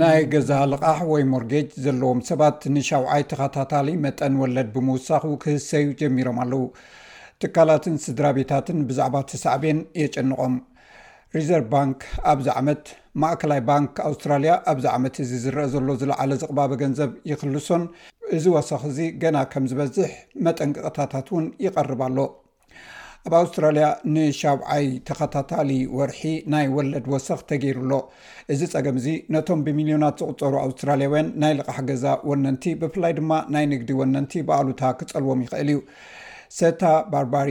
ናይ ገዛ ልቓሕ ወይ ሞርጌጅ ዘለዎም ሰባት ንሻውዓይ ተኸታታሊ መጠን ወለድ ብምውሳኹ ክህሰዩ ጀሚሮም ኣለው ትካላትን ስድራ ቤታትን ብዛዕባ ተሳዕቤን የጨንቖም ሪዘርቭ ባንክ ኣብዚ ዓመት፣ ማእከላይ ባንክ ኣውስትራልያ ኣብዚ ዓመት እዚ ዝረኣ ዘሎ ዝለዓለ ዝቕባበ ገንዘብ ይኽልሶን እዚ ወሰኽ እዚ ገና ከም ዝበዝሕ መጠንቀቕታታት እውን ይቐርብ ኣሎ። ኣብ ኣውስትራልያ ንሻብዓይ ተኸታታሊ ወርሒ ናይ ወለድ ወሰኽ ተገይሩ ኣሎ። እዚ ጸገም እዚ ነቶም ብሚልዮናት ዝቑጸሩ ኣውስትራልያውያን ናይ ልቓሕ ገዛ ወነንቲ ብፍላይ ድማ ናይ ንግዲ ወነንቲ ብኣሉታ ክጸልዎም ይኽእል እዩ። ሰታ ባርባሪ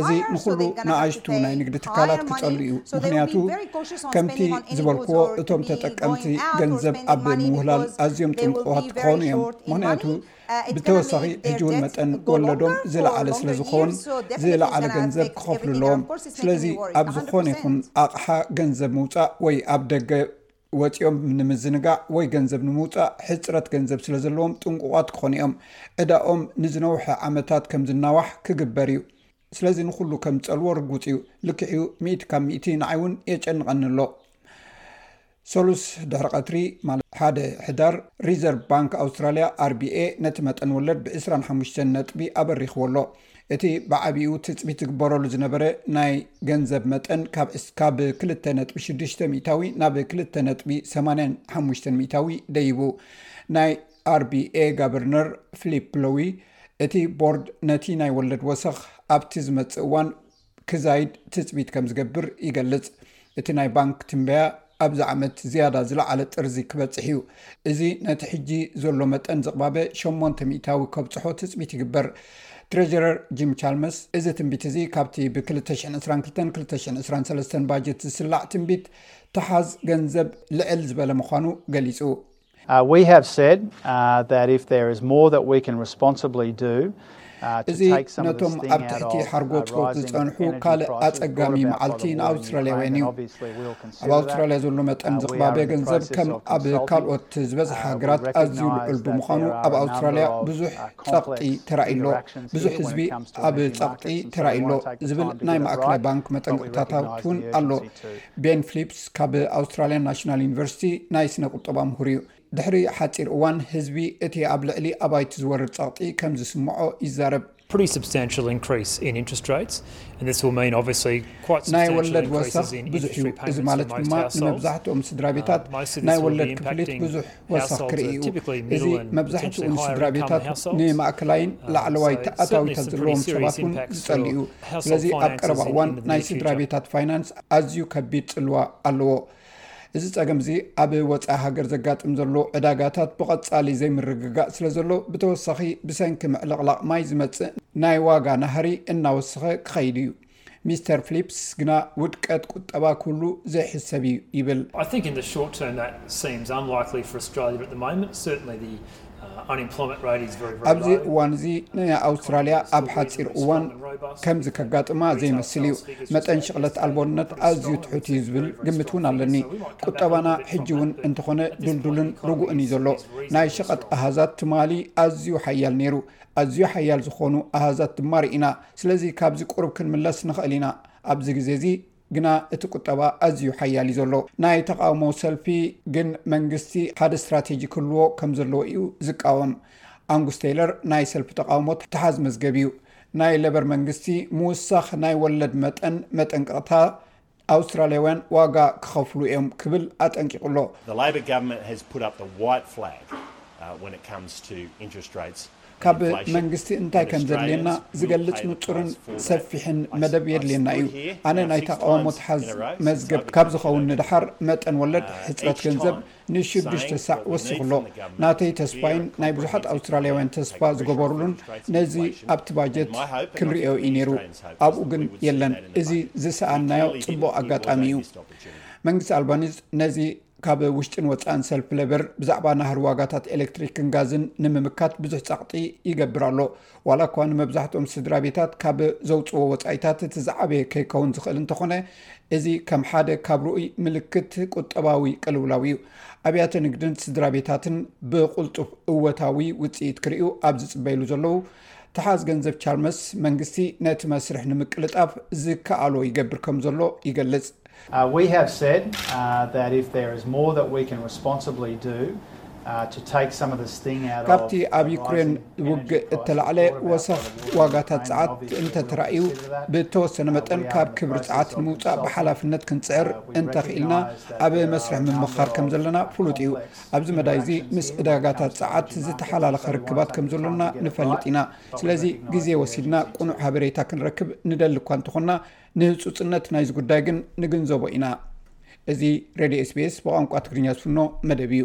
እዚ ንኹሉ ንኣሽቱ ናይ ንግዲ ትካላት ክጸሉ እዩ፣ ምኽንያቱ ከምቲ ዝበልክዎ እቶም ተጠቀምቲ ገንዘብ ኣብ ምውህላል ኣዝዮም ጥንቁቓት ክኾኑ እዮም፣ ምኽንያቱ ብተወሳኺ ሕጂ'ውን መጠን ወለዶም ዝለዓለ ስለ ዝኸውን ዝለዓለ ገንዘብ ክኸፍሉ ኣለዎም፣ ስለዚ ኣብ ዝኾነ ይኹን ኣቕሓ ገንዘብ ምውጻእ ወይ ኣብ ደገ ወፂኦም ንምዝንጋዕ ወይ ገንዘብ ንምውፃእ ሕፅረት ገንዘብ ስለዘለዎም ጥንቁቋት ክኾኑ እዮም። ዕዳኦም ንዝነውሐ ዓመታት ከምዝናዋሕ ክግበር እዩ። ስለዚ ንኹሉ ከምዝፀልዎ ርጉፅ እዩ። ልክዕ እዩ ሚእቲ ካብ ሚእቲ ንዓይ እውን የጨንቐኒ ኣሎ። ሰሉስ ድሕሪ ቀትሪ ማለት ሓደ ሕዳር ሪዘርቭ ባንክ ኣውስትራሊያ፣ RBA፣ ነቲ መጠን ወለድ ብ ዕስራን ሓሙሽተን ነጥቢ ኣበሪኽዎ ኣሎ። እቲ ብዓብኡ ትፅቢት ዝግበረሉ ዝነበረ ናይ ገንዘብ መጠን ካብ 2.6 ሚታዊ ናብ 2.85 ሚታዊ ደይቡ ናይ ኣርቢኤ ጋቨርነር ፍሊፕ ሎዊ እቲ ቦርድ ነቲ ናይ ወለድ ወሰኽ ኣብቲ ዝመፅእ እዋን ክዛይድ ትፅቢት ከም ዝገብር ይገልፅ። እቲ ናይ ባንክ ትንበያ ኣብዚ ዓመት ዝያዳ ዝለዓለ ጥርዚ ክበፅሕ እዩ። እዚ ነቲ ሕጂ ዘሎ መጠን ዝቕባበ ሸሞንተ ሚእታዊ ከብፅሖ ትፅቢት ይግበር። ትሬዠረር ጂም ቻልመስ እዚ ትንቢት እዚ ካብቲ ብ ክልተ ሽሕን ዕስራን ክልተን ክልተ ሽሕን ዕስራን ሰለስተን ባጀት ዝስላዕ ትንቢት ተሓዝ ገንዘብ ልዕል ዝበለ ምዃኑ ገሊፁ። እዚ ነቶም ኣብ ትሕቲ ሓርጎጽጎጽ ዝፀንሑ ካልእ ኣፀጋሚ መዓልቲ ንኣውስትራልያውያን እዩ። ኣብ ኣውስትራልያ ዘሎ መጠን ዝቕባበ ገንዘብ ከም ኣብ ካልኦት ዝበዝሓ ሃገራት ኣዝዩ ልዑል ብምዃኑ ኣብ ኣውስትራልያ ብዙሕ ፀቕጢ ተራእዩሎ ብዙሕ ህዝቢ ኣብ ፀቕጢ ተራእዩሎ ዝብል ናይ ማእከላይ ባንክ መጠንቅቕታታት እውን ኣሎ። ቤን ፍሊፕስ ካብ ኣውስትራልያ ናሽናል ዩኒቨርሲቲ ናይ ስነ ቁጠባ ምሁር እዩ። ድሕሪ ሓፂር እዋን ህዝቢ እቲ ኣብ ልዕሊ ኣባይቲ ዝወርድ ፀቕጢ ከም ዝስምዖ ይዛረብ። ናይ ወለድ ወሰኽ ብዙሕ እዩ፣ እዚ ማለት ድማ ንመብዛሕትኦም ስድራ ቤታት ናይ ወለድ ክፍሊት ብዙሕ ወሰኽ ክርእዩ እዚ መብዛሕትኡ ንስድራ ቤታት ንማእከላይን ላዕለዋይ ተኣታዊታት ዘለዎም ሰባት እውን ዝፀሉ እዩ ስለዚ ኣብ ቀረባ እዋን ናይ ስድራ ቤታት ፋይናንስ ኣዝዩ ከቢድ ፅልዋ ኣለዎ እዚ ፀገም እዚ ኣብ ወፃኢ ሃገር ዘጋጥም ዘሎ ዕዳጋታት ብቐፃሊ ዘይምርግጋእ ስለ ዘሎ ብተወሳኺ ብሰንኪ ምዕልቕላቕ ማይ ዝመፅእ ናይ ዋጋ ናህሪ እናወስኸ ክኸይድ እዩ ሚስተር ፍሊፕስ ግና ውድቀት ቁጠባ ኩሉ ዘይሕሰብ እዩ ይብል። I think in the short term that seems unlikely for Australia at the moment. Certainly the ኣብዚ እዋን እዚ ንኣውስትራልያ ኣብ ሓፂር እዋን ከምዚ ከጋጥማ ዘይመስል እዩ መጠን ሽቕለት ኣልቦነት ኣዝዩ ትሑት እዩ ዝብል ግምት እውን ኣለኒ ቁጠባና ሕጂ እውን እንተኾነ ድልዱልን ርጉእን እዩ ዘሎ ናይ ሸቐጥ ኣሃዛት ትማሊ ኣዝዩ ሓያል ነይሩ ኣዝዩ ሓያል ዝኾኑ ኣሃዛት ድማ ርኢና ስለዚ ካብዚ ቁሩብ ክንምለስ ንኸእል ኢና። ኣብዚ ግዜ እዚ ግና እቲ ቁጠባ ኣዝዩ ሓያል እዩ ዘሎ። ናይ ተቓውሞ ሰልፊ ግን መንግስቲ ሓደ ስትራቴጂ ክህልዎ ከም ዘለዎ እዩ ዝቃወም። ኣንጉስ ተይለር ናይ ሰልፊ ተቓውሞ ተሓዝ መዝገብ እዩ። ናይ ለበር መንግስቲ ምውሳኽ ናይ ወለድ መጠን መጠንቀቕታ ኣውስትራልያውያን ዋጋ ክኸፍሉ እዮም ክብል ኣጠንቂቑ ኣሎ። ካብ መንግስቲ እንታይ ከም ዘድልየና ዝገልፅ ንፁርን ሰፊሕን መደብ የድልየና እዩ። ኣነ ናይ ተቓውሞ ተሓዝ መዝገብ ካብ ዝኸውን ንደሓር መጠን ወለድ፣ ሕፅረት ገንዘብ፣ ንሽዱሽተ ሳዕ ወሲኹ ኣሎ። ናተይ ተስፋይን ናይ ብዙሓት ኣውስትራልያውያን ተስፋ ዝገበሩሉን ነዚ ኣብቲ ባጀት ክንርእዮ እዩ ነይሩ፣ ኣብኡ ግን የለን። እዚ ዝሰኣንናዮ ጽቡቕ ኣጋጣሚ እዩ። መንግስቲ ኣልባኒዝ ነዚ ካብ ውሽጥን ወጻእን ሰልፊ ሌበር ብዛዕባ ናህሪ ዋጋታት ኤሌክትሪክን ጋዝን ንምምካት ብዙሕ ጸቕጢ ይገብር ኣሎ፣ ዋላ እኳ ንመብዛሕትኦም ስድራቤታት ካብ ዘውጽእዎ ወጻኢታት እቲ ዝዓበየ ከይከውን ዝኽእል እንተዀነ፣ እዚ ከም ሓደ ካብ ርኡይ ምልክት ቁጠባዊ ቅልውላው እዩ። ኣብያተ ንግድን ስድራ ቤታትን ብቁልጡፍ እወታዊ ውፅኢት ክርእዩ ኣብ ዝፅበይሉ ዘለዉ ተሓዝ ገንዘብ ቻርመስ መንግስቲ ነቲ መስርሕ ንምቅልጣፍ ዝከኣሎ ይገብር ከም ዘሎ ይገልፅ። Uh, we have said uh, that if there is more that we can responsibly do, ካብቲ ኣብ ዩክሬን ውግእ እተላዕለ ወሰኽ ዋጋታት ጸዓት እንተ ተራእዩ፣ ብእተወሰነ መጠን ካብ ክብሪ ጸዓት ንምውጻእ ብሓላፍነት ክንጽዕር እንተ ኽኢልና፣ ኣብ መስርሕ ምምኽኻር ከም ዘለና ፍሉጥ ኢዩ። ኣብዚ መዳይ እዚ ምስ ዕዳጋታት ጸዓት ዝተሓላለኸ ርክባት ከም ዘሎና ንፈልጥ ኢና። ስለዚ ግዜ ወሲድና ቅኑዕ ሓበሬታ ክንረክብ ንደሊ እኳ እንተ ዀንና፣ ንህጹጽነት ናይዚ ጉዳይ ግን ንግንዘቦ ኢና። እዚ ሬድዮ ኤስቢኤስ ብቋንቋ ትግርኛ ዝፍኖ መደብ እዩ።